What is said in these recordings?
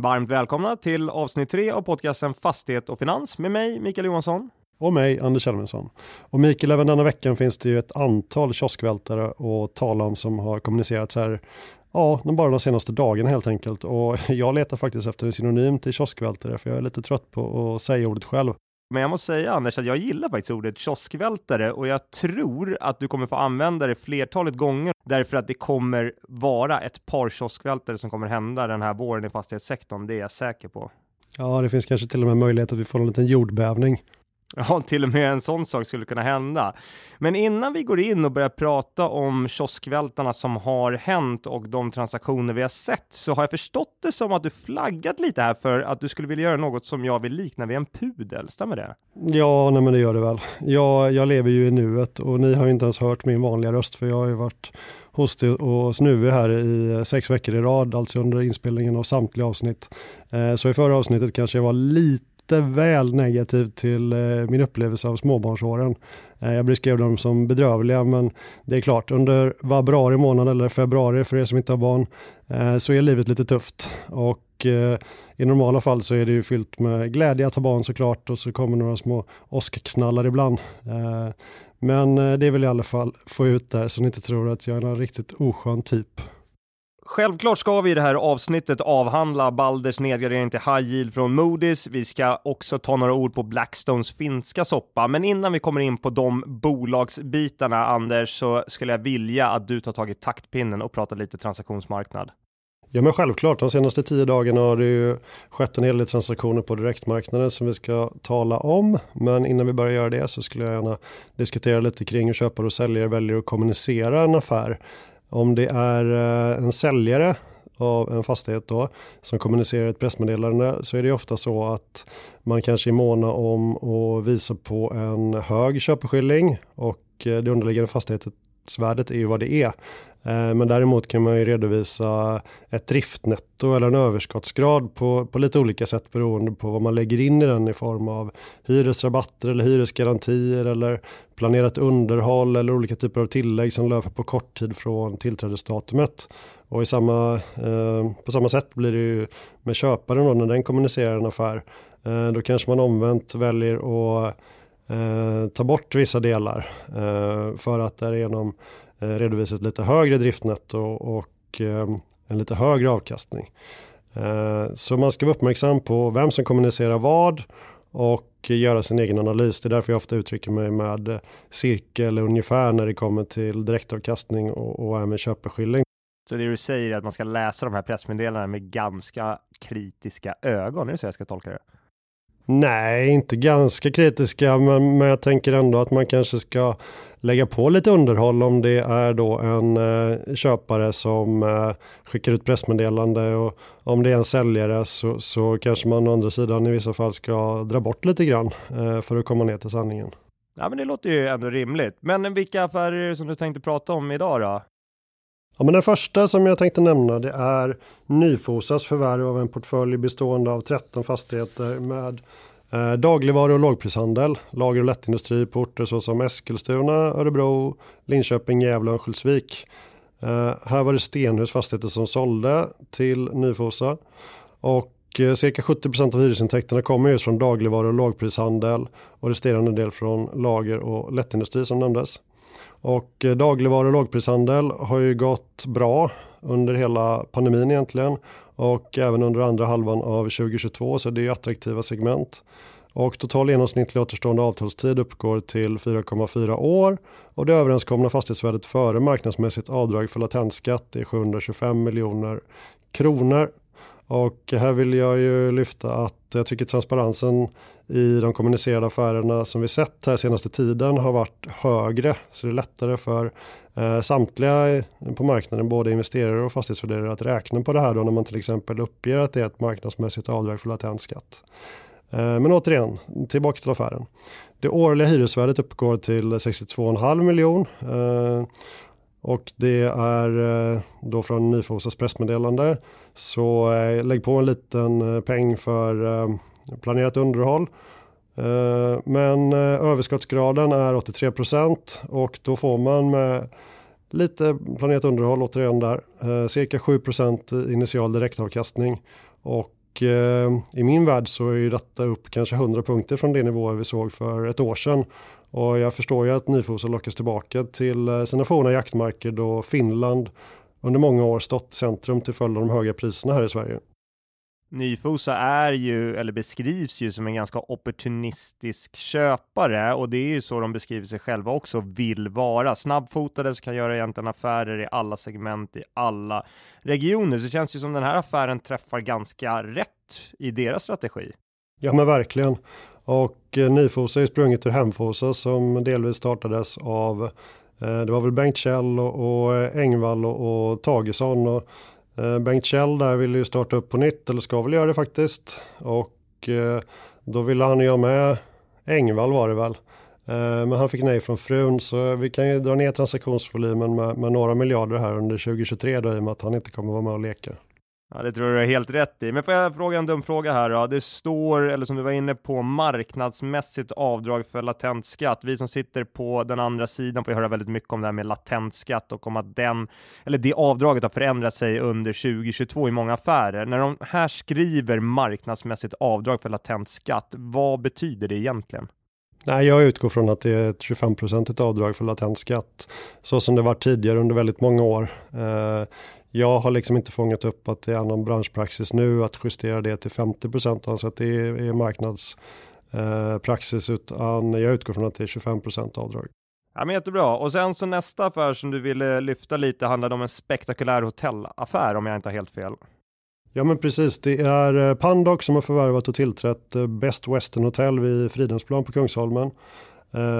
Varmt välkomna till avsnitt 3 av podcasten Fastighet och Finans med mig Mikael Johansson. Och mig Anders Elfvinsson. Och Mikael, även denna veckan finns det ju ett antal kioskvältare att tala om som har kommunicerats här Ja, bara de senaste dagarna helt enkelt. Och jag letar faktiskt efter en synonym till kioskvältare för jag är lite trött på att säga ordet själv. Men jag måste säga Anders att jag gillar faktiskt ordet kioskvältare och jag tror att du kommer få använda det flertalet gånger därför att det kommer vara ett par kioskvältare som kommer hända den här våren i fastighetssektorn. Det är jag säker på. Ja, det finns kanske till och med möjlighet att vi får en liten jordbävning. Ja, till och med en sån sak skulle kunna hända. Men innan vi går in och börjar prata om kioskvältarna som har hänt och de transaktioner vi har sett så har jag förstått det som att du flaggat lite här för att du skulle vilja göra något som jag vill likna vid en pudel. Stämmer det? Ja, nej, men det gör det väl. Jag, jag lever ju i nuet och ni har ju inte ens hört min vanliga röst för jag har ju varit hostig och snuvig här i eh, sex veckor i rad, alltså under inspelningen av samtliga avsnitt. Eh, så i förra avsnittet kanske jag var lite lite väl negativ till eh, min upplevelse av småbarnsåren. Eh, jag beskrev dem som bedrövliga men det är klart under februari månad eller februari för er som inte har barn eh, så är livet lite tufft och i normala fall så är det ju fyllt med glädje att ha barn såklart och så kommer några små åskknallar ibland. Men det vill jag i alla fall få ut där så ni inte tror att jag är en riktigt oskön typ. Självklart ska vi i det här avsnittet avhandla Balders nedgradering till high yield från Moody's. Vi ska också ta några ord på Blackstones finska soppa. Men innan vi kommer in på de bolagsbitarna, Anders, så skulle jag vilja att du tar tag i taktpinnen och pratar lite transaktionsmarknad. Ja men självklart, de senaste tio dagarna har det ju skett en hel del transaktioner på direktmarknaden som vi ska tala om. Men innan vi börjar göra det så skulle jag gärna diskutera lite kring hur köpare och säljare väljer att kommunicera en affär. Om det är eh, en säljare av en fastighet då som kommunicerar ett pressmeddelande så är det ofta så att man kanske är måna om att visa på en hög köpeskilling och eh, det underliggande fastighetsvärdet är ju vad det är. Eh, men däremot kan man ju redovisa ett driftnetto eller en överskottsgrad på, på lite olika sätt beroende på vad man lägger in i den i form av hyresrabatter eller hyresgarantier eller planerat underhåll eller olika typer av tillägg som löper på kort tid från tillträdesdatumet. Och i samma, eh, på samma sätt blir det ju med köparen då när den kommunicerar en affär. Eh, då kanske man omvänt väljer att eh, ta bort vissa delar eh, för att därigenom Eh, redovisa ett lite högre driftnetto och eh, en lite högre avkastning. Eh, så man ska vara uppmärksam på vem som kommunicerar vad och göra sin egen analys. Det är därför jag ofta uttrycker mig med cirkel ungefär när det kommer till direktavkastning och, och även köpeskilling. Så det du säger är att man ska läsa de här pressmeddelandena med ganska kritiska ögon, är det så jag ska tolka det? Nej, inte ganska kritiska, men, men jag tänker ändå att man kanske ska lägga på lite underhåll om det är då en eh, köpare som eh, skickar ut pressmeddelande och om det är en säljare så, så kanske man å andra sidan i vissa fall ska dra bort lite grann eh, för att komma ner till sanningen. Ja, men det låter ju ändå rimligt. Men vilka affärer är det som du tänkte prata om idag då? Ja, men den första som jag tänkte nämna det är Nyfosas förvärv av en portfölj bestående av 13 fastigheter med Eh, dagligvaru och lågprishandel, lager och lättindustri på orter såsom Eskilstuna, Örebro, Linköping, Gävle och Örnsköldsvik. Eh, här var det Stenhus fastigheter som sålde till Nyfosa. Och eh, cirka 70% av hyresintäkterna kommer just från dagligvaru och lågprishandel och resterande del från lager och lättindustri som nämndes. Och eh, dagligvaru och lågprishandel har ju gått bra under hela pandemin egentligen och även under andra halvan av 2022 så det är attraktiva segment. Och total genomsnittlig återstående avtalstid uppgår till 4,4 år och det överenskomna fastighetsvärdet före marknadsmässigt avdrag för latensskatt är 725 miljoner kronor. Och här vill jag ju lyfta att jag tycker transparensen i de kommunicerade affärerna som vi sett här senaste tiden har varit högre. Så det är lättare för eh, samtliga på marknaden, både investerare och fastighetsvärderare att räkna på det här då när man till exempel uppger att det är ett marknadsmässigt avdrag för latent skatt. Eh, men återigen, tillbaka till affären. Det årliga hyresvärdet uppgår till 62,5 miljon. Eh, och det är eh, då från Nyfosas pressmeddelande. Så eh, lägg på en liten eh, peng för eh, planerat underhåll. Eh, men eh, överskottsgraden är 83% och då får man med lite planerat underhåll återigen där cirka 7% initial direktavkastning och eh, i min värld så är ju detta upp kanske 100 punkter från det nivåer vi såg för ett år sedan. Och jag förstår ju att Nyfosa lockas tillbaka till sina forna jaktmarker då Finland under många år stått centrum till följd av de höga priserna här i Sverige. Nyfosa är ju, eller beskrivs ju som en ganska opportunistisk köpare och det är ju så de beskriver sig själva också vill vara. Snabbfotade som kan göra egentligen affärer i alla segment, i alla regioner. Så det känns ju som den här affären träffar ganska rätt i deras strategi. Ja men verkligen. Och eh, Nyfosa är sprunget ur Hemfosa som delvis startades av Eh, det var väl Bengt Kjell och, eh, Engvall och, och Tagesson. Och, eh, Bengt Kjell där ville ju starta upp på nytt, eller ska väl göra det faktiskt. Och då ville han ju ha med Engvall var det väl. Men han fick nej från frun så vi kan ju dra ner transaktionsvolymen med, med några miljarder här under 2023 då i och med att han inte kommer vara med och leka. Ja, det tror jag du har helt rätt i. Men får jag fråga en dum fråga här då? Det står, eller som du var inne på, marknadsmässigt avdrag för latent skatt. Vi som sitter på den andra sidan får höra väldigt mycket om det här med latent skatt och om att den, eller det avdraget har förändrat sig under 2022 i många affärer. När de här skriver marknadsmässigt avdrag för latent skatt, vad betyder det egentligen? Nej, jag utgår från att det är ett 25% avdrag för latent skatt. Så som det var tidigare under väldigt många år. Eh, jag har liksom inte fångat upp att det är någon branschpraxis nu att justera det till 50 procent, alltså att det är, marknadspraxis, eh, utan jag utgår från att det är 25 procent avdrag. Ja, men jättebra. Och sen så nästa affär som du ville lyfta lite handlade om en spektakulär hotellaffär om jag inte har helt fel. Ja men precis, det är eh, Pandox som har förvärvat och tillträtt eh, Best Western Hotel vid Fridhemsplan på Kungsholmen,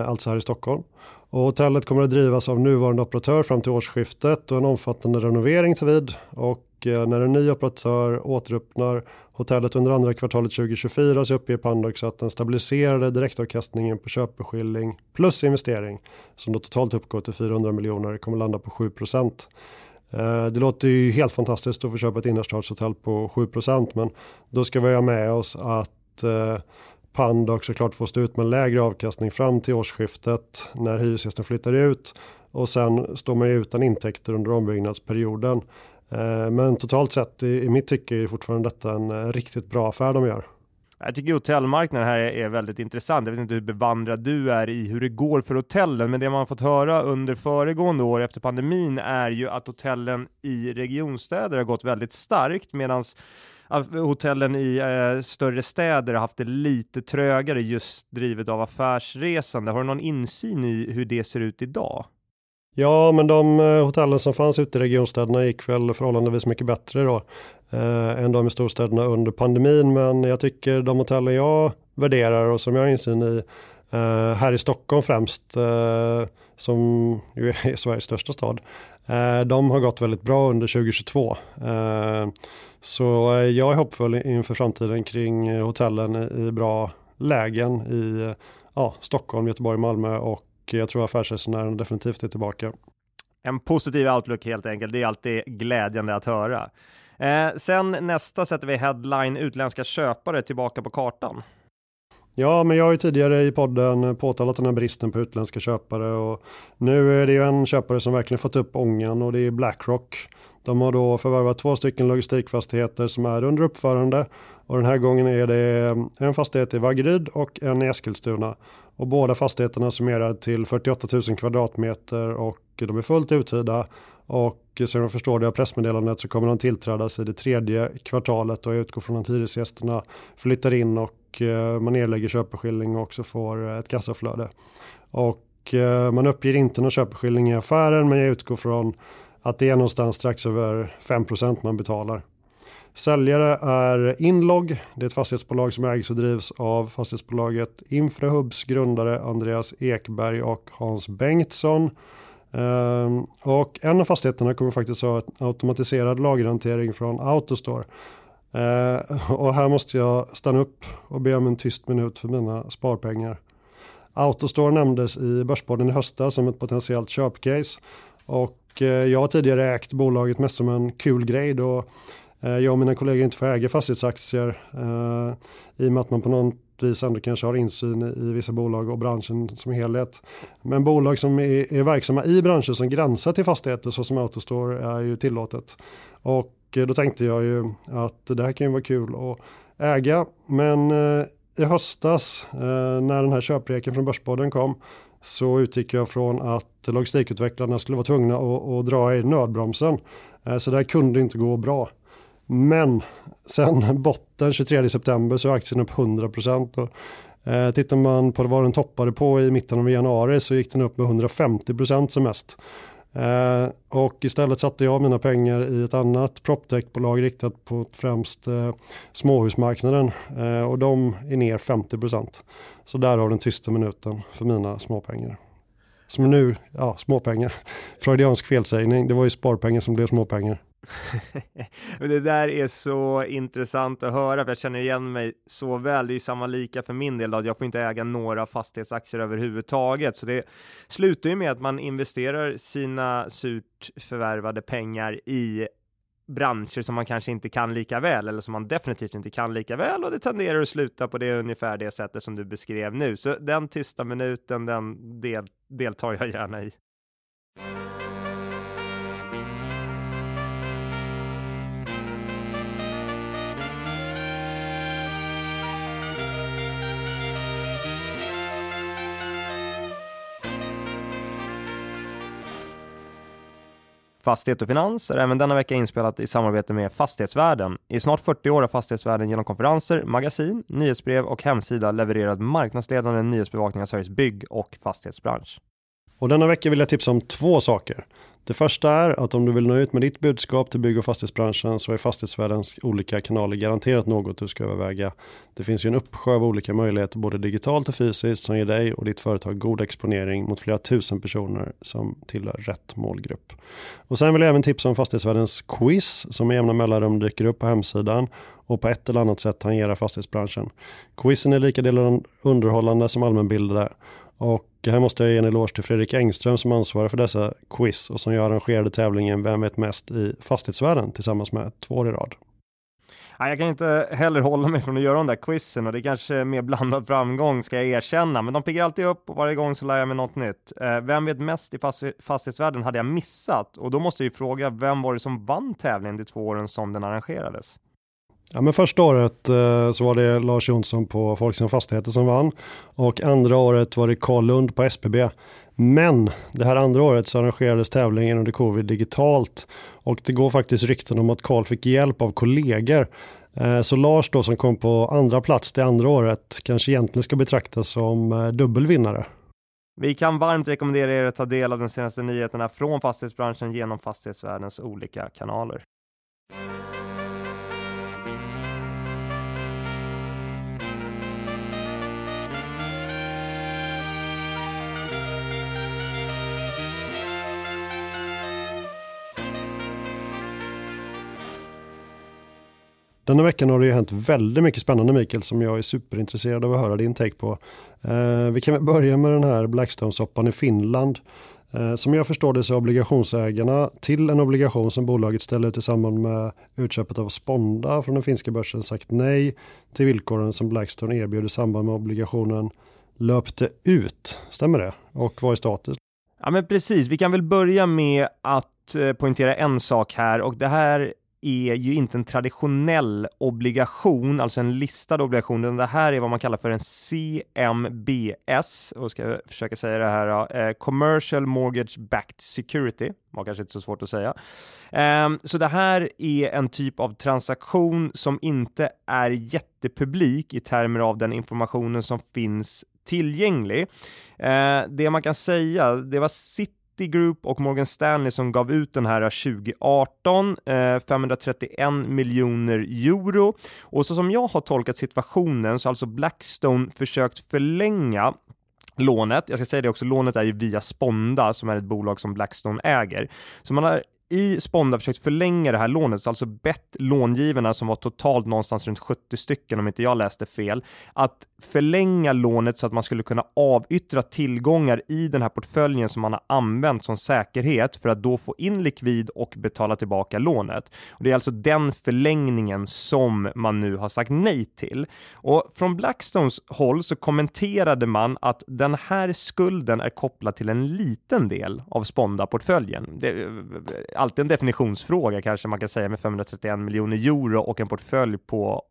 alltså här i Stockholm. Och hotellet kommer att drivas av nuvarande operatör fram till årsskiftet och en omfattande renovering tar vid. Och eh, när en ny operatör återöppnar hotellet under andra kvartalet 2024 så uppger Pandox att den stabiliserade direktavkastningen på köpeskilling plus investering som då totalt uppgår till 400 miljoner kommer landa på 7 procent. Eh, det låter ju helt fantastiskt att få köpa ett innerstadshotell på 7% men då ska vi ha med oss att eh, eh, Pandox såklart får stå ut med lägre avkastning fram till årsskiftet när hyresgästen flyttar ut och sen står man ju utan intäkter under ombyggnadsperioden. Eh, men totalt sett i mitt tycke är fortfarande detta en eh, riktigt bra affär de gör. Jag tycker hotellmarknaden här är väldigt intressant. Jag vet inte hur bevandrad du är i hur det går för hotellen, men det man fått höra under föregående år efter pandemin är ju att hotellen i regionstäder har gått väldigt starkt medan hotellen i eh, större städer har haft det lite trögare just drivet av affärsresande. Har du någon insyn i hur det ser ut idag? Ja, men de eh, hotellen som fanns ute i regionstäderna gick väl förhållandevis mycket bättre då eh, än de i storstäderna under pandemin. Men jag tycker de hotellen jag värderar och som jag har insyn i eh, här i Stockholm främst, eh, som ju är Sveriges största stad, Eh, de har gått väldigt bra under 2022. Eh, så jag är hoppfull inför framtiden kring hotellen i bra lägen i ja, Stockholm, Göteborg, Malmö och jag tror affärsresenärerna definitivt är tillbaka. En positiv outlook helt enkelt. Det är alltid glädjande att höra. Eh, sen nästa sätter vi headline utländska köpare tillbaka på kartan. Ja, men jag har ju tidigare i podden påtalat den här bristen på utländska köpare och nu är det ju en köpare som verkligen fått upp ångan och det är Blackrock. De har då förvärvat två stycken logistikfastigheter som är under uppförande och den här gången är det en fastighet i Vaggeryd och en i Eskilstuna. Och båda fastigheterna summerar till 48 000 kvadratmeter och de är fullt uthyrda och som jag förstår det av pressmeddelandet så kommer de tillträdas i det tredje kvartalet och jag utgår från att hyresgästerna flyttar in och eh, man erlägger köpeskilling och också får ett kassaflöde. Och eh, man uppger inte någon köpeskilling i affären men jag utgår från att det är någonstans strax över 5% man betalar. Säljare är Inlog, det är ett fastighetsbolag som ägs och drivs av fastighetsbolaget Infrahubs grundare Andreas Ekberg och Hans Bengtsson. Um, och en av fastigheterna kommer faktiskt ha automatiserad lagerhantering från Autostore. Uh, och här måste jag stanna upp och be om en tyst minut för mina sparpengar. Autostore nämndes i Börspodden i höstas som ett potentiellt köpcase. Och uh, jag har tidigare ägt bolaget mest som en kul grej då uh, jag och mina kollegor inte får äga fastighetsaktier eh, i och med att man på någon vis ändå kanske har insyn i vissa bolag och branschen som helhet. Men bolag som är, är verksamma i branscher som gränsar till fastigheter så som Autostore är ju tillåtet. Och eh, då tänkte jag ju att det här kan ju vara kul att äga. Men eh, i höstas eh, när den här köpreken från Börspodden kom så utgick jag från att logistikutvecklarna skulle vara tvungna att, att dra i nödbromsen. Så det här kunde inte gå bra. Men sen botten 23 september så är aktien upp 100 procent. Eh, tittar man på vad den toppade på i mitten av januari så gick den upp med 150% som mest. Eh, och istället satte jag mina pengar i ett annat proptechbolag riktat på främst eh, småhusmarknaden eh, och de är ner 50%. Så där har den tysta minuten för mina småpengar. Som nu, ja småpengar, freudiansk felsägning, det var ju sparpengar som blev småpengar. det där är så intressant att höra, för jag känner igen mig så väl. Det är ju samma lika för min del, då, att jag får inte äga några fastighetsaktier överhuvudtaget. Så det slutar ju med att man investerar sina surt förvärvade pengar i branscher som man kanske inte kan lika väl eller som man definitivt inte kan lika väl och det tenderar att sluta på det ungefär det sättet som du beskrev nu. Så den tysta minuten, den del, deltar jag gärna i. Fastighet och Finans är även denna vecka inspelat i samarbete med Fastighetsvärlden. I snart 40 år har Fastighetsvärlden genom konferenser, magasin, nyhetsbrev och hemsida levererat marknadsledande nyhetsbevakning av Sveriges bygg och fastighetsbransch. Och denna vecka vill jag tipsa om två saker. Det första är att om du vill nå ut med ditt budskap till bygg och fastighetsbranschen så är fastighetsvärldens olika kanaler garanterat något du ska överväga. Det finns ju en uppsjö av olika möjligheter både digitalt och fysiskt som ger dig och ditt företag god exponering mot flera tusen personer som tillhör rätt målgrupp. Och sen vill jag även tipsa om fastighetsvärldens quiz som med jämna mellanrum dyker upp på hemsidan och på ett eller annat sätt tangerar fastighetsbranschen. Quizen är lika del underhållande som allmänbildande och här måste jag ge en eloge till Fredrik Engström som ansvarar för dessa quiz och som jag arrangerade tävlingen Vem vet mest i fastighetsvärlden tillsammans med två år i rad. Jag kan inte heller hålla mig från att göra de där quizen och det är kanske mer blandad framgång ska jag erkänna, men de piggar alltid upp och varje gång så lär jag mig något nytt. Eh, vem vet mest i fastighetsvärlden hade jag missat och då måste jag ju fråga vem var det som vann tävlingen de två åren som den arrangerades? Ja, men första året eh, så var det Lars Jonsson på Folksam Fastigheter som vann och andra året var det Karl Lund på SBB. Men det här andra året så arrangerades tävlingen under covid digitalt och det går faktiskt rykten om att Karl fick hjälp av kollegor. Eh, så Lars då som kom på andra plats det andra året kanske egentligen ska betraktas som eh, dubbelvinnare. Vi kan varmt rekommendera er att ta del av de senaste nyheterna från fastighetsbranschen genom fastighetsvärldens olika kanaler. Denna veckan har det ju hänt väldigt mycket spännande Mikael som jag är superintresserad av att höra din take på. Eh, vi kan börja med den här Blackstone-soppan i Finland. Eh, som jag förstår det så är obligationsägarna till en obligation som bolaget ställer ut i samband med utköpet av Sponda från den finska börsen sagt nej till villkoren som Blackstone erbjöd i samband med obligationen löpte ut. Stämmer det? Och vad är status? Ja men precis, vi kan väl börja med att eh, poängtera en sak här och det här är ju inte en traditionell obligation, alltså en listad obligation, utan det här är vad man kallar för en CMBS, och ska jag försöka säga det här eh, Commercial Mortgage Backed Security, var kanske inte så svårt att säga. Eh, så det här är en typ av transaktion som inte är jättepublik i termer av den informationen som finns tillgänglig. Eh, det man kan säga, det var sitt Citigroup och Morgan Stanley som gav ut den här 2018, eh, 531 miljoner euro. Och så som jag har tolkat situationen så har alltså Blackstone försökt förlänga lånet. Jag ska säga det också, lånet är ju via Sponda som är ett bolag som Blackstone äger. Så man har i Sponda försökt förlänga det här lånet, alltså bett långivarna som var totalt någonstans runt 70 stycken om inte jag läste fel, att förlänga lånet så att man skulle kunna avyttra tillgångar i den här portföljen som man har använt som säkerhet för att då få in likvid och betala tillbaka lånet. Och det är alltså den förlängningen som man nu har sagt nej till. Och från Blackstones håll så kommenterade man att den här skulden är kopplad till en liten del av Sponda-portföljen alltid en definitionsfråga kanske man kan säga med 531 miljoner euro och en portfölj på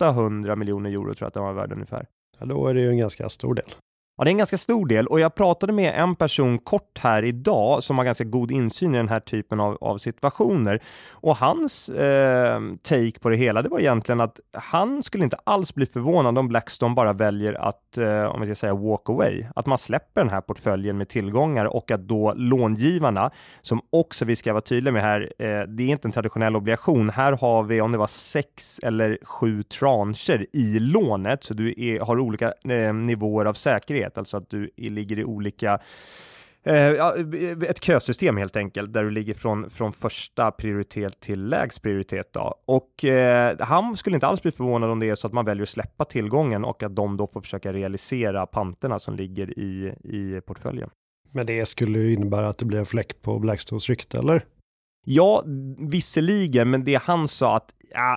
800 miljoner euro tror jag att den var värd ungefär. Ja, då är det ju en ganska stor del. Ja, det är en ganska stor del. Och jag pratade med en person kort här idag som har ganska god insyn i den här typen av, av situationer. Och hans eh, take på det hela, det var egentligen att han skulle inte alls bli förvånad om Blackstone bara väljer att, eh, om vi ska säga walk away, att man släpper den här portföljen med tillgångar och att då långivarna, som också vi ska vara tydliga med här, eh, det är inte en traditionell obligation. Här har vi, om det var sex eller sju trancher i lånet, så du är, har olika eh, nivåer av säkerhet prioritet, alltså att du ligger i olika eh, ett kösystem helt enkelt, där du ligger från, från första prioritet till lägst prioritet. Då. Och eh, han skulle inte alls bli förvånad om det är så att man väljer att släppa tillgången och att de då får försöka realisera panterna som ligger i, i portföljen. Men det skulle ju innebära att det blir en fläck på Blackstones rykte, eller? Ja, visserligen, men det han sa att ja,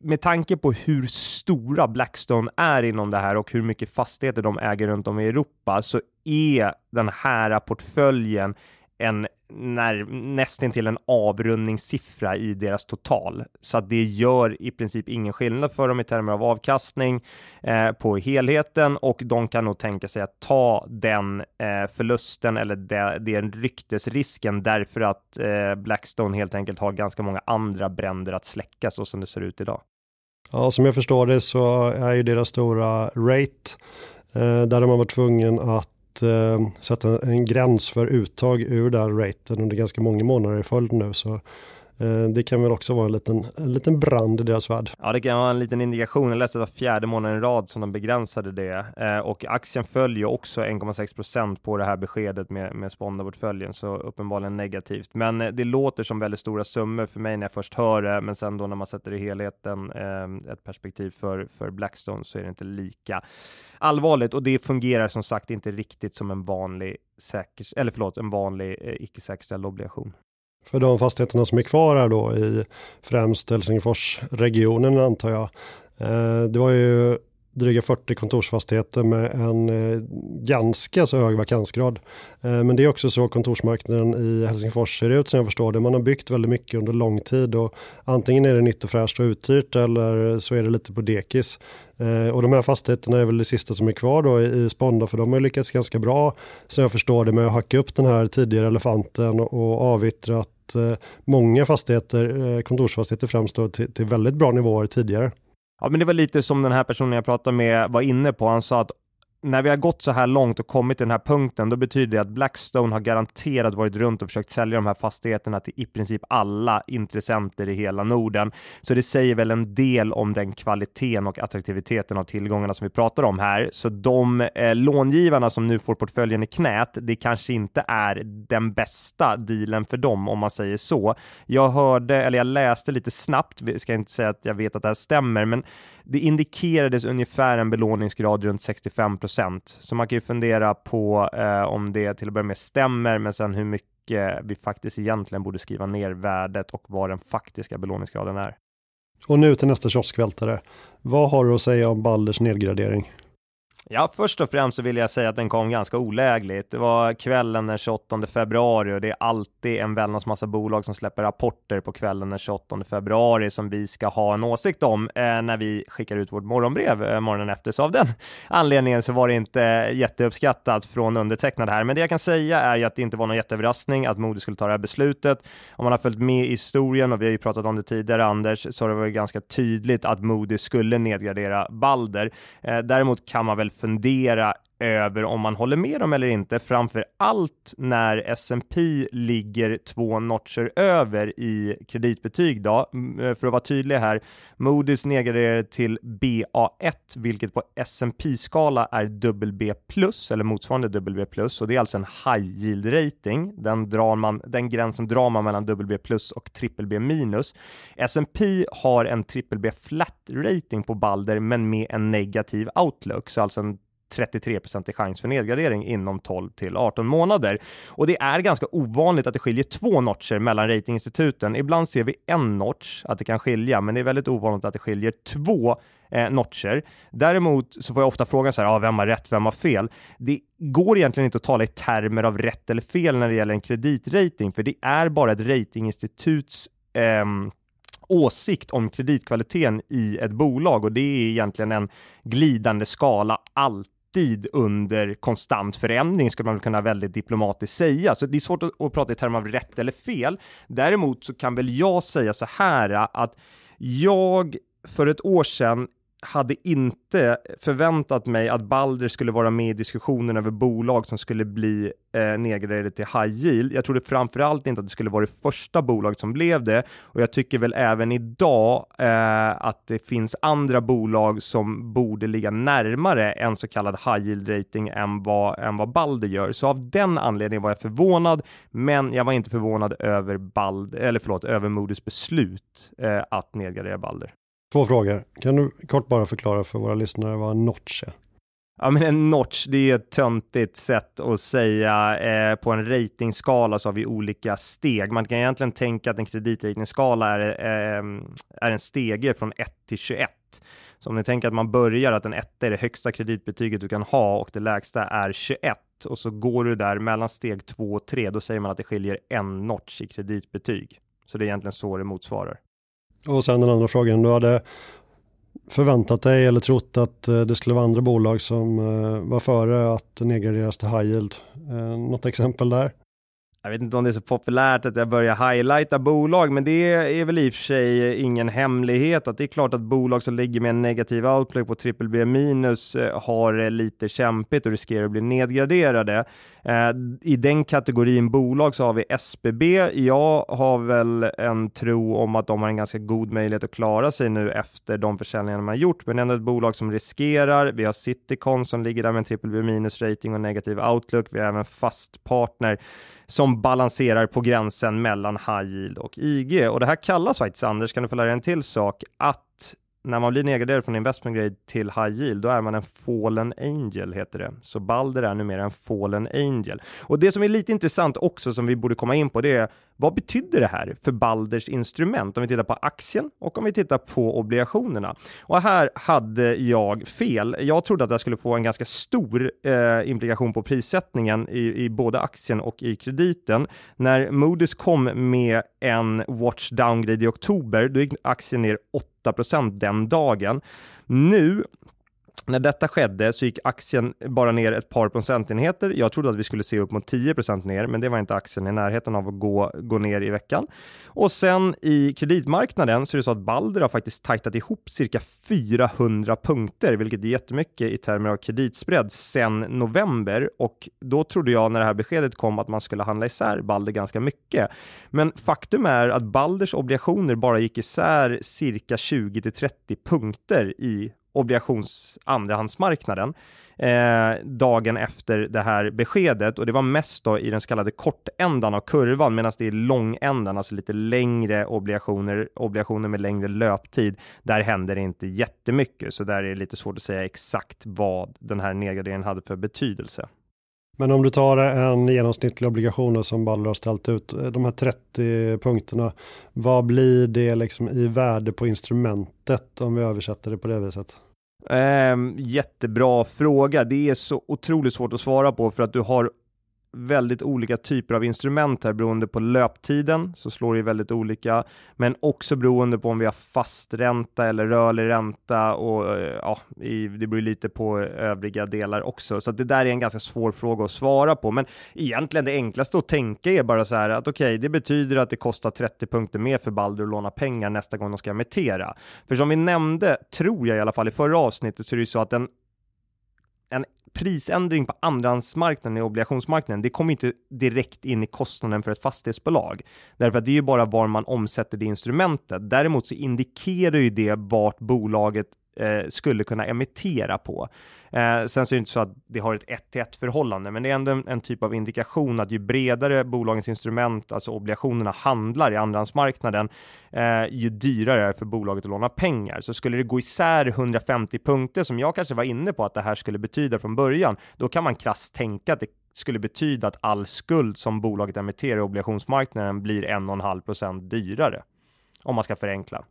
med tanke på hur stora Blackstone är inom det här och hur mycket fastigheter de äger runt om i Europa så är den här portföljen en när, nästan till en avrundningssiffra i deras total. Så att det gör i princip ingen skillnad för dem i termer av avkastning eh, på helheten och de kan nog tänka sig att ta den eh, förlusten eller de, den ryktesrisken därför att eh, Blackstone helt enkelt har ganska många andra bränder att släcka så som det ser ut idag. Ja, som jag förstår det så är ju deras stora rate eh, där de har varit tvungen att eh, sätta en gräns för uttag ur den raten under ganska många månader i följd nu. Så Eh, det kan väl också vara en liten, en liten brand i deras värld. Ja, det kan vara en liten indikation. Jag läste att det var fjärde månaden i rad som de begränsade det eh, och aktien följer också 1,6 procent på det här beskedet med, med Sponda-portföljen, så uppenbarligen negativt. Men eh, det låter som väldigt stora summor för mig när jag först hör det, men sen då när man sätter i helheten, ett perspektiv för, för Blackstone, så är det inte lika allvarligt och det fungerar som sagt inte riktigt som en vanlig säker, eller förlåt, en vanlig icke säkerställd obligation för de fastigheterna som är kvar här då i främst Helsingforsregionen antar jag. Eh, det var ju dryga 40 kontorsfastigheter med en eh, ganska så hög vakansgrad. Eh, men det är också så kontorsmarknaden i Helsingfors ser ut som jag förstår det. Man har byggt väldigt mycket under lång tid och antingen är det nytt och fräscht och uthyrt eller så är det lite på dekis. Och de här fastigheterna är väl det sista som är kvar då i Sponda för de har lyckats ganska bra Som jag förstår det med att hacka upp den här tidigare elefanten och avyttrat Eh, många fastigheter, eh, kontorsfastigheter främst till, till väldigt bra nivåer tidigare. Ja, men det var lite som den här personen jag pratade med var inne på. Han sa att när vi har gått så här långt och kommit till den här punkten, då betyder det att Blackstone har garanterat varit runt och försökt sälja de här fastigheterna till i princip alla intressenter i hela Norden. Så det säger väl en del om den kvaliteten och attraktiviteten av tillgångarna som vi pratar om här. Så de eh, långivarna som nu får portföljen i knät, det kanske inte är den bästa dealen för dem om man säger så. Jag hörde, eller jag läste lite snabbt, ska inte säga att jag vet att det här stämmer, men det indikerades ungefär en belåningsgrad runt 65 procent, så man kan ju fundera på eh, om det till att börja med stämmer, men sen hur mycket vi faktiskt egentligen borde skriva ner värdet och vad den faktiska belåningsgraden är. Och nu till nästa kioskvältare. Vad har du att säga om Balders nedgradering? Ja, först och främst så vill jag säga att den kom ganska olägligt. Det var kvällen den 28 februari och det är alltid en väldans massa bolag som släpper rapporter på kvällen den 28 februari som vi ska ha en åsikt om eh, när vi skickar ut vårt morgonbrev eh, morgonen efter. Så av den anledningen så var det inte jätteuppskattat från undertecknad här. Men det jag kan säga är ju att det inte var någon jätteöverraskning att Moody skulle ta det här beslutet. Om man har följt med i historien och vi har ju pratat om det tidigare Anders, så har det varit ganska tydligt att Moody skulle nedgradera Balder. Eh, däremot kan man väl fundera över om man håller med dem eller inte, framför allt när S&P ligger två notcher över i kreditbetyg. Då. Eh, för att vara tydlig här, Moody's nedgraderade till BA1, vilket på S&P skala är WB+, eller motsvarande WB+, och det är alltså en high yield rating. Den, drar man, den gränsen drar man mellan WB+, och BBB-. S&P har en BBB flat rating på Balder, men med en negativ outlook, så alltså en 33 i chans för nedgradering inom 12 till 18 månader. Och det är ganska ovanligt att det skiljer två notcher mellan ratinginstituten. Ibland ser vi en notch att det kan skilja, men det är väldigt ovanligt att det skiljer två eh, notcher. Däremot så får jag ofta frågan så här, ah, vem har rätt, vem har fel? Det går egentligen inte att tala i termer av rätt eller fel när det gäller en kreditrating, för det är bara ett ratinginstituts eh, åsikt om kreditkvaliteten i ett bolag och det är egentligen en glidande skala Allt alltid under konstant förändring skulle man väl kunna väldigt diplomatiskt säga. Så det är svårt att, att prata i termer av rätt eller fel. Däremot så kan väl jag säga så här att jag för ett år sedan hade inte förväntat mig att Balder skulle vara med i diskussionen över bolag som skulle bli eh, nedgraderade till high yield. Jag trodde framförallt inte att det skulle vara det första bolaget som blev det och jag tycker väl även idag eh, att det finns andra bolag som borde ligga närmare en så kallad high yield rating än vad, än vad Balder gör. Så av den anledningen var jag förvånad, men jag var inte förvånad över Balder, eller förlåt, över Moody's beslut eh, att nedgradera Balder. Två frågor. Kan du kort bara förklara för våra lyssnare vad en notch är? Ja, men en notch, det är ett töntigt sätt att säga eh, på en ratingskala så har vi olika steg. Man kan egentligen tänka att en kreditratingskala är, eh, är en stege från 1 till 21. Så om ni tänker att man börjar att en 1 är det högsta kreditbetyget du kan ha och det lägsta är 21 och så går du där mellan steg 2 och 3, då säger man att det skiljer en notch i kreditbetyg. Så det är egentligen så det motsvarar. Och sen den andra frågan, du hade förväntat dig eller trott att eh, det skulle vara andra bolag som eh, var före att nedgraderas till high yield. Eh, något exempel där? jag vet inte om det är så populärt att jag börjar highlighta bolag, men det är väl i och för sig ingen hemlighet att det är klart att bolag som ligger med en negativ outlook på triple B minus har lite kämpigt och riskerar att bli nedgraderade. Eh, I den kategorin bolag så har vi SBB. Jag har väl en tro om att de har en ganska god möjlighet att klara sig nu efter de försäljningar de har gjort, men ändå ett bolag som riskerar. Vi har Citycon som ligger där med en triple B minus rating och negativ outlook. Vi har även fastpartner som balanserar på gränsen mellan high yield och IG. Och det här kallas faktiskt, Anders, kan du få lära dig en till sak, att när man blir nedgraderad från investment grade till high yield, då är man en fallen angel heter det. Så Balder är numera en fallen angel. Och det som är lite intressant också som vi borde komma in på, det är vad betyder det här för Balders instrument? Om vi tittar på aktien och om vi tittar på obligationerna. Och här hade jag fel. Jag trodde att jag skulle få en ganska stor eh, implikation på prissättningen i, i både aktien och i krediten. När Moody's kom med en watch downgrade i oktober, då gick aktien ner 8% den dagen. Nu när detta skedde så gick aktien bara ner ett par procentenheter. Jag trodde att vi skulle se upp mot 10% ner, men det var inte aktien i närheten av att gå, gå ner i veckan. Och sen i kreditmarknaden så är det så att Balder har faktiskt tajtat ihop cirka 400 punkter, vilket är jättemycket i termer av kreditspread sen november och då trodde jag när det här beskedet kom att man skulle handla isär Balder ganska mycket. Men faktum är att Balders obligationer bara gick isär cirka 20 till 30 punkter i obligations andrahandsmarknaden eh, dagen efter det här beskedet och det var mest då i den så kallade kortändan av kurvan medan det är långändan, alltså lite längre obligationer, obligationer med längre löptid. Där händer det inte jättemycket, så där är det lite svårt att säga exakt vad den här nedgraderingen hade för betydelse. Men om du tar en genomsnittlig obligation som Balder har ställt ut, eh, de här 30 punkterna, vad blir det liksom i värde på instrumentet om vi översätter det på det viset? Eh, jättebra fråga. Det är så otroligt svårt att svara på för att du har väldigt olika typer av instrument här beroende på löptiden så slår det väldigt olika, men också beroende på om vi har fast ränta eller rörlig ränta och eh, ja, det beror lite på övriga delar också. Så det där är en ganska svår fråga att svara på. Men egentligen det enklaste att tänka är bara så här att okej, okay, det betyder att det kostar 30 punkter mer för Balder att låna pengar nästa gång de ska emittera. För som vi nämnde, tror jag i alla fall i förra avsnittet, så är det ju så att den prisändring på andrahandsmarknaden i obligationsmarknaden, det kommer inte direkt in i kostnaden för ett fastighetsbolag. Därför att det är ju bara var man omsätter det instrumentet. Däremot så indikerar ju det vart bolaget eh, skulle kunna emittera på. Eh, sen så är det inte så att det har ett 1 till 1 förhållande, men det är ändå en, en, typ av indikation att ju bredare bolagens instrument, alltså obligationerna, handlar i andrahandsmarknaden, eh, ju dyrare är det för bolaget att låna pengar. Så skulle det gå isär 150 punkter, som jag kanske var inne på att det här skulle betyda från början, då kan man krasst tänka att det skulle betyda att all skuld som bolaget emitterar i obligationsmarknaden blir 1,5% dyrare. Om man ska förenkla.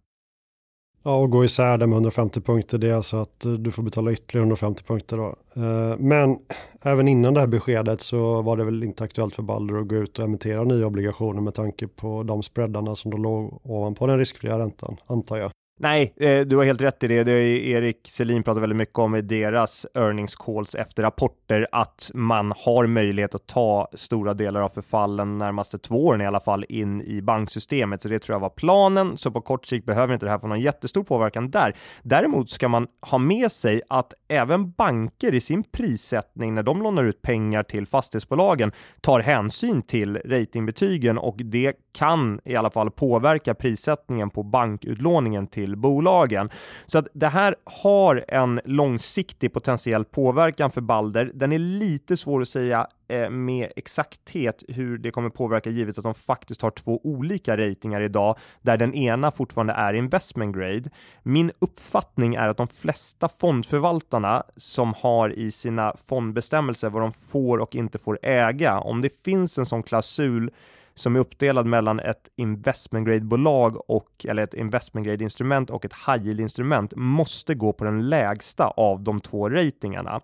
Ja, och gå isär det med 150 punkter, det är alltså att eh, du får betala ytterligare 150 punkter då. Eh, men även innan det här beskedet så var det väl inte aktuellt för Balder att gå ut och emittera nya obligationer med tanke på de spreadarna som då låg ovanpå den riskfria räntan, antar jag. Nej, eh, du har helt rätt i det. Det är Erik Selin pratar väldigt mycket om i deras earnings calls efter rapporter att man har möjlighet att ta stora delar av förfallen närmaste två åren i alla fall in i banksystemet. Så det tror jag var planen. Så på kort sikt behöver inte det här få någon jättestor påverkan där. Däremot ska man ha med sig att även banker i sin prissättning när de lånar ut pengar till fastighetsbolagen tar hänsyn till ratingbetygen och det kan i alla fall påverka prissättningen på bankutlåningen till till bolagen. Så att det här har en långsiktig potentiell påverkan för Balder. Den är lite svår att säga eh, med exakthet hur det kommer påverka givet att de faktiskt har två olika ratingar idag där den ena fortfarande är investment grade. Min uppfattning är att de flesta fondförvaltarna som har i sina fondbestämmelser vad de får och inte får äga, om det finns en sån klausul som är uppdelad mellan ett investment grade bolag och eller ett investment grade instrument och ett high yield instrument måste gå på den lägsta av de två ratingarna.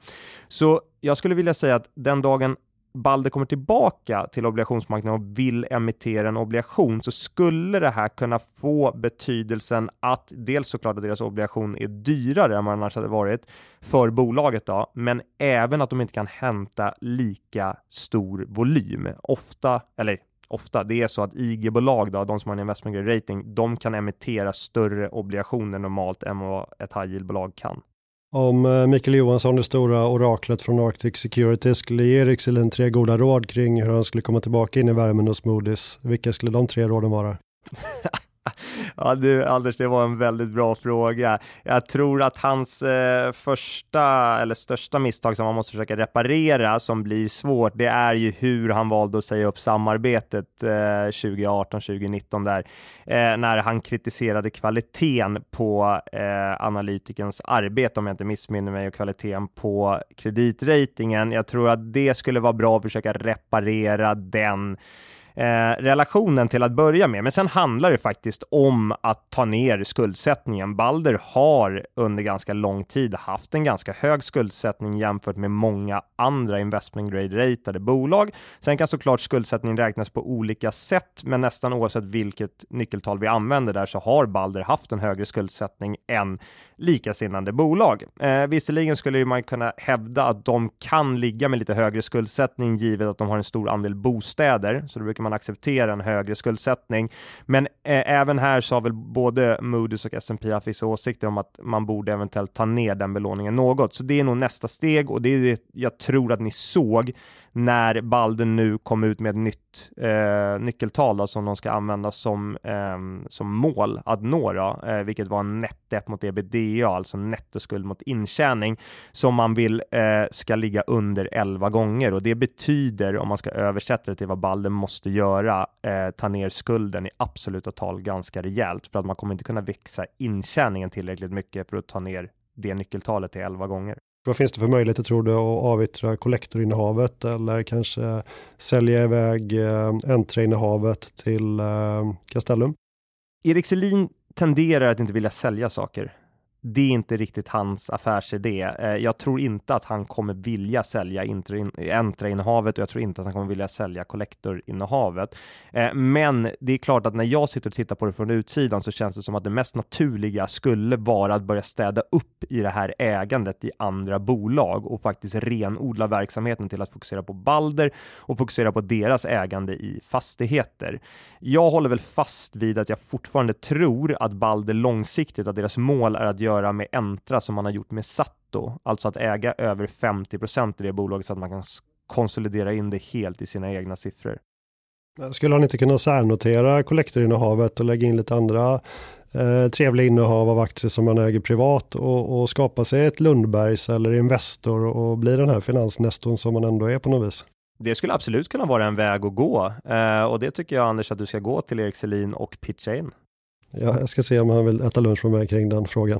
Så jag skulle vilja säga att den dagen Balder kommer tillbaka till obligationsmarknaden och vill emittera en obligation så skulle det här kunna få betydelsen att dels såklart att deras obligation är dyrare än vad den annars hade varit för bolaget då, men även att de inte kan hämta lika stor volym. Ofta, eller ofta, det är så att IG-bolag, då, de som har en investment grade rating, de kan emittera större obligationer normalt än vad ett high yield-bolag kan. Om eh, Mikael Johansson, det stora oraklet från Arctic Security, skulle ge Erik Selin tre goda råd kring hur han skulle komma tillbaka in i värmen hos Moody's, vilka skulle de tre råden vara? Ja du Anders, det var en väldigt bra fråga. Jag tror att hans eh, första eller största misstag som man måste försöka reparera som blir svårt, det är ju hur han valde att säga upp samarbetet eh, 2018-2019 där, eh, när han kritiserade kvaliteten på eh, analytikens arbete om jag inte missminner mig och kvaliteten på kreditratingen. Jag tror att det skulle vara bra att försöka reparera den Eh, relationen till att börja med. Men sen handlar det faktiskt om att ta ner skuldsättningen. Balder har under ganska lång tid haft en ganska hög skuldsättning jämfört med många andra investment grade-ratade bolag. Sen kan såklart skuldsättning räknas på olika sätt, men nästan oavsett vilket nyckeltal vi använder där så har Balder haft en högre skuldsättning än likasinnande bolag. Eh, visserligen skulle man kunna hävda att de kan ligga med lite högre skuldsättning givet att de har en stor andel bostäder, så då försöker man acceptera en högre skuldsättning. Men eh, även här så har väl både Moody's och S&P haft vissa åsikter om att man borde eventuellt ta ner den belåningen något. Så det är nog nästa steg och det är det jag tror att ni såg när Balder nu kom ut med ett nytt eh, nyckeltal då, som de ska använda som, eh, som mål att nå, då, eh, vilket var en mot ebitda, alltså nettoskuld mot intjäning, som man vill eh, ska ligga under 11 gånger och det betyder, om man ska översätta det till vad Balder måste göra, eh, ta ner skulden i absoluta tal ganska rejält för att man kommer inte kunna växa intjäningen tillräckligt mycket för att ta ner det nyckeltalet till 11 gånger. Vad finns det för möjligheter tror du att avyttra kollektorinnehavet eller kanske sälja iväg eh, Entra-innehavet till eh, Castellum? Erik Selin tenderar att inte vilja sälja saker det är inte riktigt hans affärsidé. Eh, jag tror inte att han kommer vilja sälja Entra-innehavet och jag tror inte att han kommer vilja sälja Collector-innehavet. Eh, men det är klart att när jag sitter och tittar på det från utsidan så känns det som att det mest naturliga skulle vara att börja städa upp i det här ägandet i andra bolag och faktiskt renodla verksamheten till att fokusera på Balder och fokusera på deras ägande i fastigheter. Jag håller väl fast vid att jag fortfarande tror att Balder långsiktigt, att deras mål är att göra med Entra som man har gjort med Satto, alltså att äga över 50% i det bolaget så att man kan konsolidera in det helt i sina egna siffror. Skulle han inte kunna särnotera kollektorinnehavet och lägga in lite andra eh, trevliga innehav av aktier som man äger privat och, och skapa sig ett Lundbergs eller Investor och bli den här finansnestorn som man ändå är på något vis? Det skulle absolut kunna vara en väg att gå eh, och det tycker jag Anders att du ska gå till Erik Selin och pitcha in. Ja, jag ska se om han vill äta lunch med mig kring den frågan.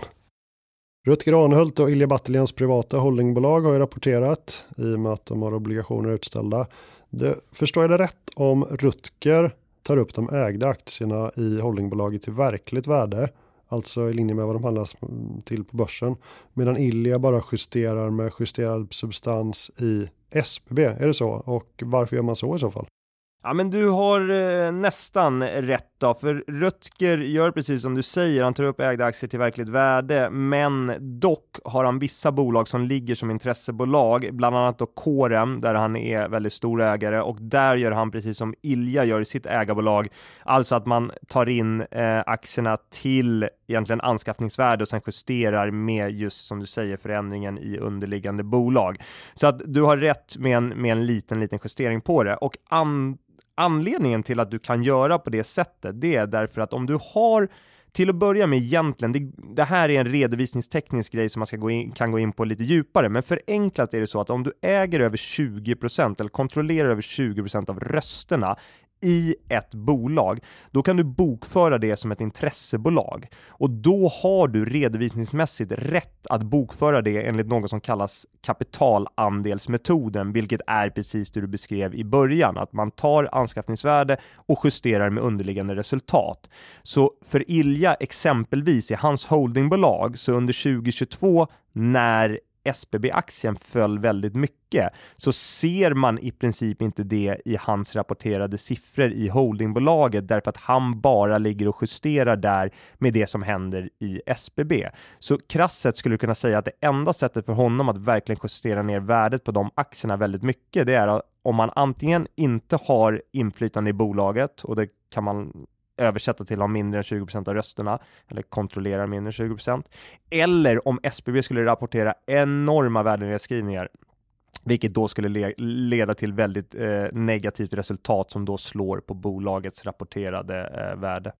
Rutger Arnhult och Ilja Battelians privata holdingbolag har ju rapporterat i och med att de har obligationer utställda. Det, förstår jag det rätt om Rutger tar upp de ägda aktierna i holdingbolaget till verkligt värde, alltså i linje med vad de handlas till på börsen, medan Ilja bara justerar med justerad substans i SBB, är det så? Och varför gör man så i så fall? Ja, men du har eh, nästan rätt då, för Röttger gör precis som du säger, han tar upp ägda aktier till verkligt värde, men dock har han vissa bolag som ligger som intressebolag, bland annat då Corem, där han är väldigt stor ägare och där gör han precis som Ilja gör i sitt ägarbolag, alltså att man tar in eh, aktierna till egentligen anskaffningsvärde och sen justerar med just som du säger förändringen i underliggande bolag. Så att du har rätt med en, med en liten, liten justering på det och Anledningen till att du kan göra på det sättet, det är därför att om du har till att börja med egentligen, det, det, här är en redovisningsteknisk grej som man ska gå in, kan gå in på lite djupare, men förenklat är det så att om du äger över 20% eller kontrollerar över 20% av rösterna i ett bolag, då kan du bokföra det som ett intressebolag och då har du redovisningsmässigt rätt att bokföra det enligt något som kallas kapitalandelsmetoden, vilket är precis det du beskrev i början, att man tar anskaffningsvärde och justerar med underliggande resultat. Så för Ilja exempelvis i hans holdingbolag så under 2022 när SBB-aktien föll väldigt mycket så ser man i princip inte det i hans rapporterade siffror i holdingbolaget därför att han bara ligger och justerar där med det som händer i SBB. Så krasset skulle du kunna säga att det enda sättet för honom att verkligen justera ner värdet på de aktierna väldigt mycket, det är om man antingen inte har inflytande i bolaget och det kan man översätta till att ha mindre än 20% av rösterna eller kontrollerar mindre än 20% eller om SBB skulle rapportera enorma värdenedskrivningar vilket då skulle le leda till väldigt eh, negativt resultat som då slår på bolagets rapporterade eh, värde.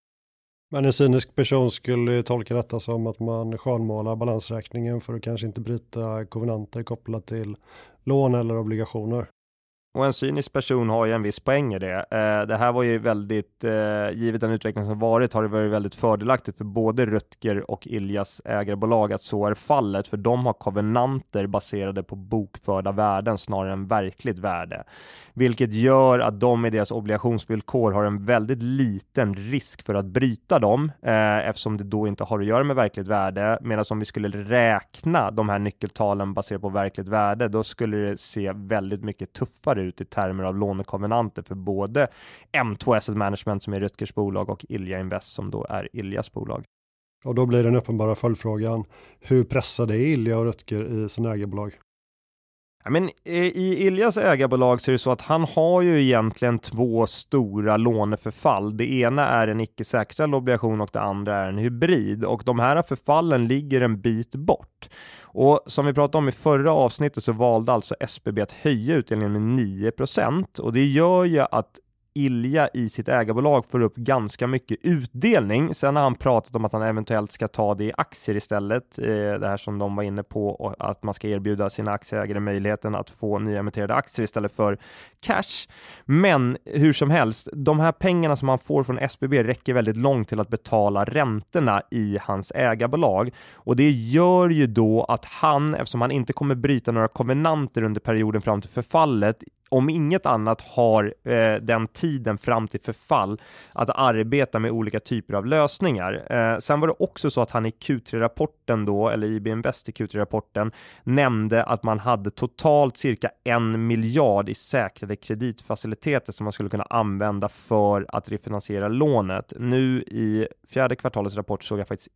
Men en cynisk person skulle tolka detta som att man skönmålar balansräkningen för att kanske inte bryta kovenanter kopplat till lån eller obligationer. Och en cynisk person har ju en viss poäng i det. Eh, det här var ju väldigt, eh, givet den utveckling som varit, har det varit väldigt fördelaktigt för både Rutger och Iljas ägarbolag att så är fallet, för de har kovenanter baserade på bokförda värden snarare än verkligt värde, vilket gör att de i deras obligationsvillkor har en väldigt liten risk för att bryta dem, eh, eftersom det då inte har att göra med verkligt värde, medan om vi skulle räkna de här nyckeltalen baserat på verkligt värde, då skulle det se väldigt mycket tuffare ut i termer av lånekonvenanter för både M2 Asset Management som är Rutgers bolag och Ilja Invest som då är Iljas bolag. Och då blir den uppenbara följdfrågan, hur pressade är Ilja och Rutger i sina ägarbolag? Ja, men eh, I Iljas ägarbolag så är det så att han har ju egentligen två stora låneförfall. Det ena är en icke säkrad obligation och det andra är en hybrid och de här förfallen ligger en bit bort. Och som vi pratade om i förra avsnittet så valde alltså SBB att höja utdelningen med 9% och det gör ju att Ilja i sitt ägarbolag får upp ganska mycket utdelning. Sen har han pratat om att han eventuellt ska ta det i aktier istället. Eh, det här som de var inne på och att man ska erbjuda sina aktieägare möjligheten att få nyemitterade aktier istället för cash. Men hur som helst, de här pengarna som han får från SBB räcker väldigt långt till att betala räntorna i hans ägarbolag och det gör ju då att han, eftersom han inte kommer bryta några konvenanter under perioden fram till förfallet, om inget annat har eh, den tiden fram till förfall att arbeta med olika typer av lösningar. Eh, sen var det också så att han i Q3-rapporten då, eller IB Invest i Q3-rapporten, nämnde att man hade totalt cirka en miljard i säkrade kreditfaciliteter som man skulle kunna använda för att refinansiera lånet. Nu i fjärde kvartalets rapport såg jag faktiskt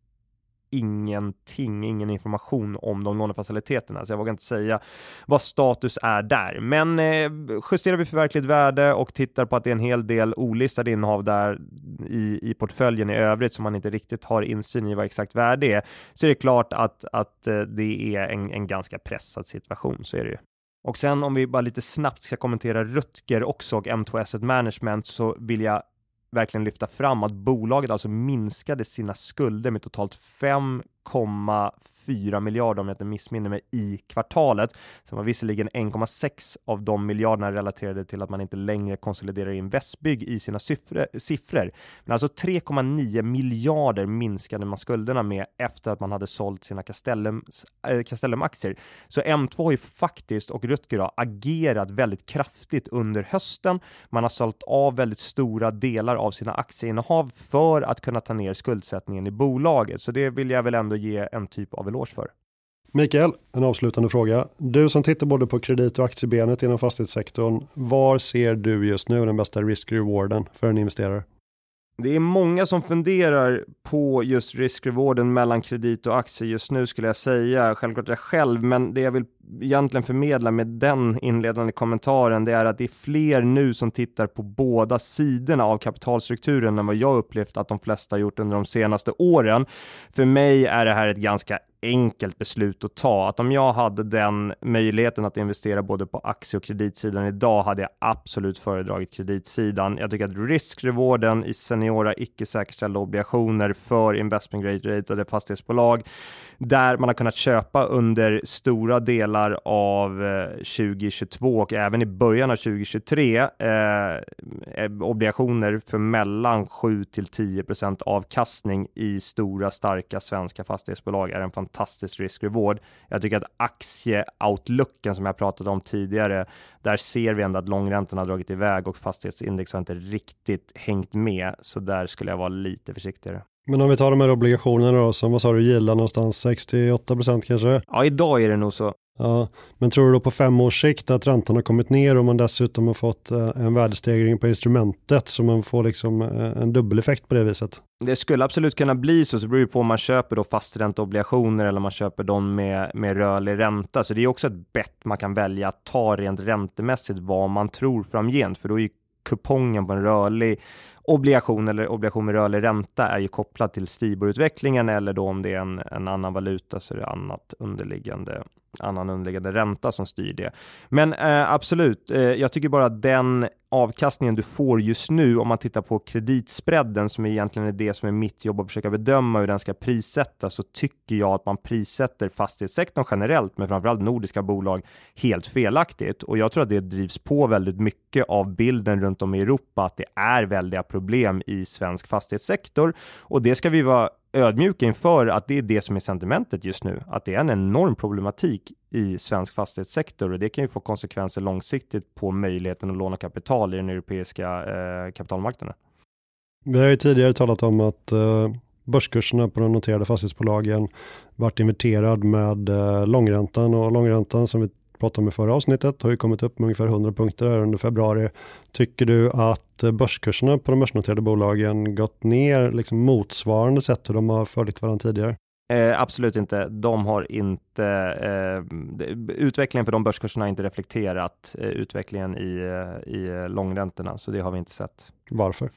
ingenting, ingen information om de lånefaciliteterna, så jag vågar inte säga vad status är där. Men eh, justerar vi för verkligt värde och tittar på att det är en hel del olistade innehav där i, i portföljen i övrigt som man inte riktigt har insyn i vad exakt värde är, så är det klart att, att eh, det är en, en ganska pressad situation, så är det ju. Och sen om vi bara lite snabbt ska kommentera Rutger också och M2 Asset Management så vill jag verkligen lyfta fram att bolaget alltså minskade sina skulder med totalt 5 1,4 miljarder om jag inte missminner mig i kvartalet. Sen var visserligen 1,6 av de miljarderna relaterade till att man inte längre konsoliderar in Västbygg i sina siffror. Men alltså 3,9 miljarder minskade man skulderna med efter att man hade sålt sina Castellum, äh, Castellum-aktier. Så M2 har ju faktiskt och Rutger har agerat väldigt kraftigt under hösten. Man har sålt av väldigt stora delar av sina aktieinnehav för att kunna ta ner skuldsättningen i bolaget. Så det vill jag väl ändå ge en typ av eloge för. Mikael, en avslutande fråga. Du som tittar både på kredit och aktiebenet inom fastighetssektorn, var ser du just nu den bästa risk-rewarden för en investerare? Det är många som funderar på just riskrewarden mellan kredit och aktier just nu skulle jag säga. Självklart jag själv, men det jag vill egentligen förmedla med den inledande kommentaren, det är att det är fler nu som tittar på båda sidorna av kapitalstrukturen än vad jag upplevt att de flesta har gjort under de senaste åren. För mig är det här ett ganska enkelt beslut att ta. Att om jag hade den möjligheten att investera både på aktie och kreditsidan idag hade jag absolut föredragit kreditsidan. Jag tycker att riskrewarden i seniora icke säkerställda obligationer för investment grade ratade fastighetsbolag där man har kunnat köpa under stora delar av eh, 2022 och även i början av 2023 eh, eh, obligationer för mellan 7 till 10% avkastning i stora starka svenska fastighetsbolag är en fantastisk risk-reward. Jag tycker att aktieoutlooken som jag pratat om tidigare, där ser vi ändå att långräntan har dragit iväg och fastighetsindex har inte riktigt hängt med, så där skulle jag vara lite försiktigare. Men om vi tar de här obligationerna då, som vad sa du gillar någonstans 68 procent kanske? Ja, idag är det nog så. Ja, men tror du då på fem års sikt att räntan har kommit ner och man dessutom har fått eh, en värdestegring på instrumentet så man får liksom eh, en dubbeleffekt på det viset? Det skulle absolut kunna bli så, så beror det på om man köper då fastränteobligationer eller om man köper dem med, med rörlig ränta. Så det är också ett bett man kan välja att ta rent räntemässigt vad man tror framgent, för då är ju kupongen på en rörlig obligation eller obligation med rörlig ränta är ju kopplad till Stibor-utvecklingen eller då om det är en, en annan valuta så är det annat underliggande annan underliggande ränta som styr det. Men eh, absolut, eh, jag tycker bara att den avkastningen du får just nu, om man tittar på kreditspreaden som egentligen är det som är mitt jobb att försöka bedöma hur den ska prissättas, så tycker jag att man prissätter fastighetssektorn generellt, men framförallt nordiska bolag helt felaktigt. Och jag tror att det drivs på väldigt mycket av bilden runt om i Europa, att det är väldiga problem i svensk fastighetssektor. Och det ska vi vara ödmjuka inför att det är det som är sentimentet just nu, att det är en enorm problematik i svensk fastighetssektor. Och det kan ju få konsekvenser långsiktigt på möjligheten att låna kapital i den europeiska eh, kapitalmarknaden. Vi har ju tidigare talat om att eh, börskurserna på de noterade fastighetsbolagen varit inverterad med eh, långräntan och långräntan som vi pratade om i förra avsnittet har ju kommit upp med ungefär 100 punkter här under februari. Tycker du att börskurserna på de börsnoterade bolagen gått ner liksom motsvarande sätt hur de har följt varandra tidigare? Eh, absolut inte. De har inte, eh, utvecklingen för de börskurserna har inte reflekterat eh, utvecklingen i, eh, i långräntorna, så det har vi inte sett. Varför?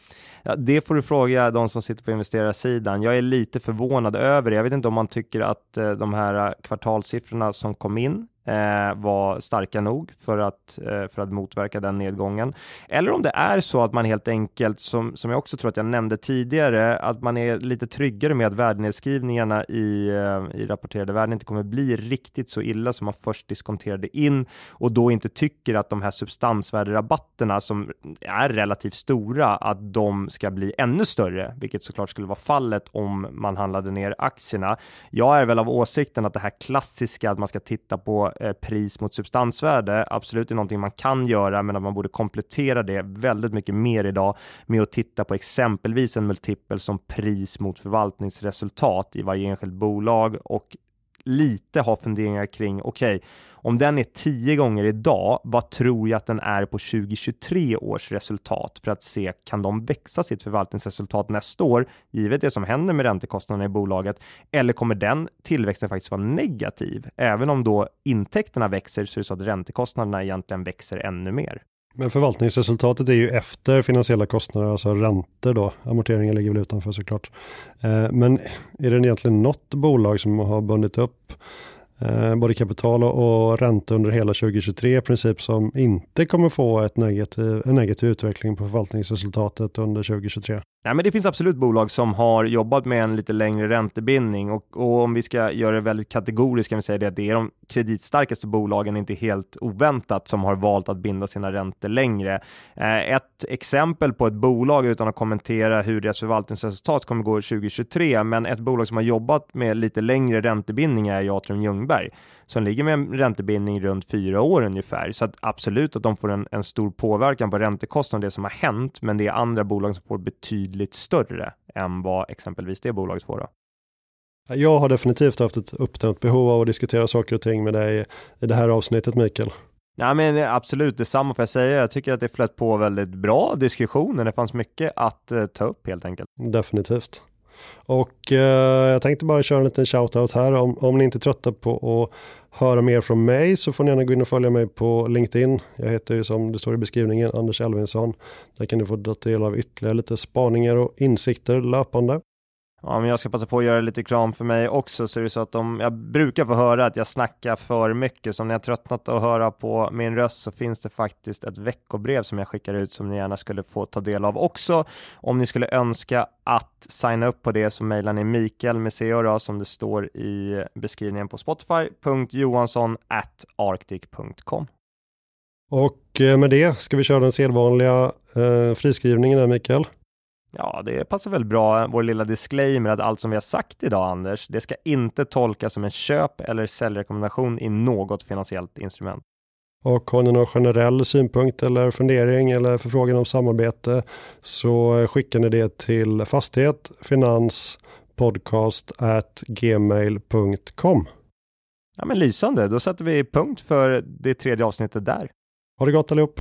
Ja, det får du fråga de som sitter på investerarsidan. Jag är lite förvånad över det. Jag vet inte om man tycker att eh, de här kvartalssiffrorna som kom in eh, var starka nog för att, eh, för att motverka den nedgången. Eller om det är så att man helt enkelt, som, som jag också tror att jag nämnde tidigare, att man är lite tryggare med att värdenedskrivningarna i, eh, i rapporterade värden inte kommer bli riktigt så illa som man först diskonterade in och då inte tycker att de här substansvärderabatterna som är relativt stora, att de ska bli ännu större, vilket såklart skulle vara fallet om man handlade ner aktierna. Jag är väl av åsikten att det här klassiska att man ska titta på eh, pris mot substansvärde absolut är någonting man kan göra, men att man borde komplettera det väldigt mycket mer idag med att titta på exempelvis en multipel som pris mot förvaltningsresultat i varje enskilt bolag och lite ha funderingar kring, okej, okay, om den är 10 gånger idag, vad tror jag att den är på 2023 års resultat för att se kan de växa sitt förvaltningsresultat nästa år, givet det som händer med räntekostnaderna i bolaget, eller kommer den tillväxten faktiskt vara negativ? Även om då intäkterna växer så är det så att räntekostnaderna egentligen växer ännu mer. Men förvaltningsresultatet är ju efter finansiella kostnader, alltså räntor då. Amorteringar ligger väl utanför såklart. Eh, men är det egentligen något bolag som har bundit upp eh, både kapital och ränta under hela 2023 i princip som inte kommer få ett negativ, en negativ utveckling på förvaltningsresultatet under 2023. Nej, men det finns absolut bolag som har jobbat med en lite längre räntebindning och, och om vi ska göra det väldigt kategoriskt kan vi säga det att det är de kreditstarkaste bolagen, inte helt oväntat, som har valt att binda sina räntor längre. Eh, ett exempel på ett bolag utan att kommentera hur deras förvaltningsresultat kommer gå 2023, men ett bolag som har jobbat med lite längre räntebindning är Atrium Ljungberg som ligger med en räntebindning runt fyra år ungefär. Så att absolut att de får en, en stor påverkan på räntekostnaden, det som har hänt, men det är andra bolag som får betydligt större än vad exempelvis det bolaget får. Då. Jag har definitivt haft ett uppdämt behov av att diskutera saker och ting med dig i det här avsnittet, Mikael. Ja, men absolut detsamma får jag säga. Jag tycker att det flöt på väldigt bra diskussioner. Det fanns mycket att eh, ta upp helt enkelt. Definitivt. Och eh, jag tänkte bara köra en liten shoutout här. Om, om ni inte är trötta på att höra mer från mig så får ni gärna gå in och följa mig på LinkedIn. Jag heter ju som det står i beskrivningen Anders Elvinsson. Där kan ni få ta del av ytterligare lite spaningar och insikter löpande. Ja, men jag ska passa på att göra lite kram för mig också, så är det så att om jag brukar få höra att jag snackar för mycket, så om ni har tröttnat att höra på min röst så finns det faktiskt ett veckobrev som jag skickar ut som ni gärna skulle få ta del av också. Om ni skulle önska att signa upp på det så mejlar ni Mikael med ch som det står i beskrivningen på Spotify.johansson arctic.com. Och eh, med det ska vi köra den sedvanliga eh, friskrivningen där Mikael. Ja, det passar väl bra, vår lilla disclaimer att allt som vi har sagt idag, Anders, det ska inte tolkas som en köp eller säljrekommendation i något finansiellt instrument. Och har ni någon generell synpunkt eller fundering eller förfrågan om samarbete så skickar ni det till fastighet finans podcast at gmail.com. Ja men lysande, då sätter vi punkt för det tredje avsnittet där. Ha det gott allihop!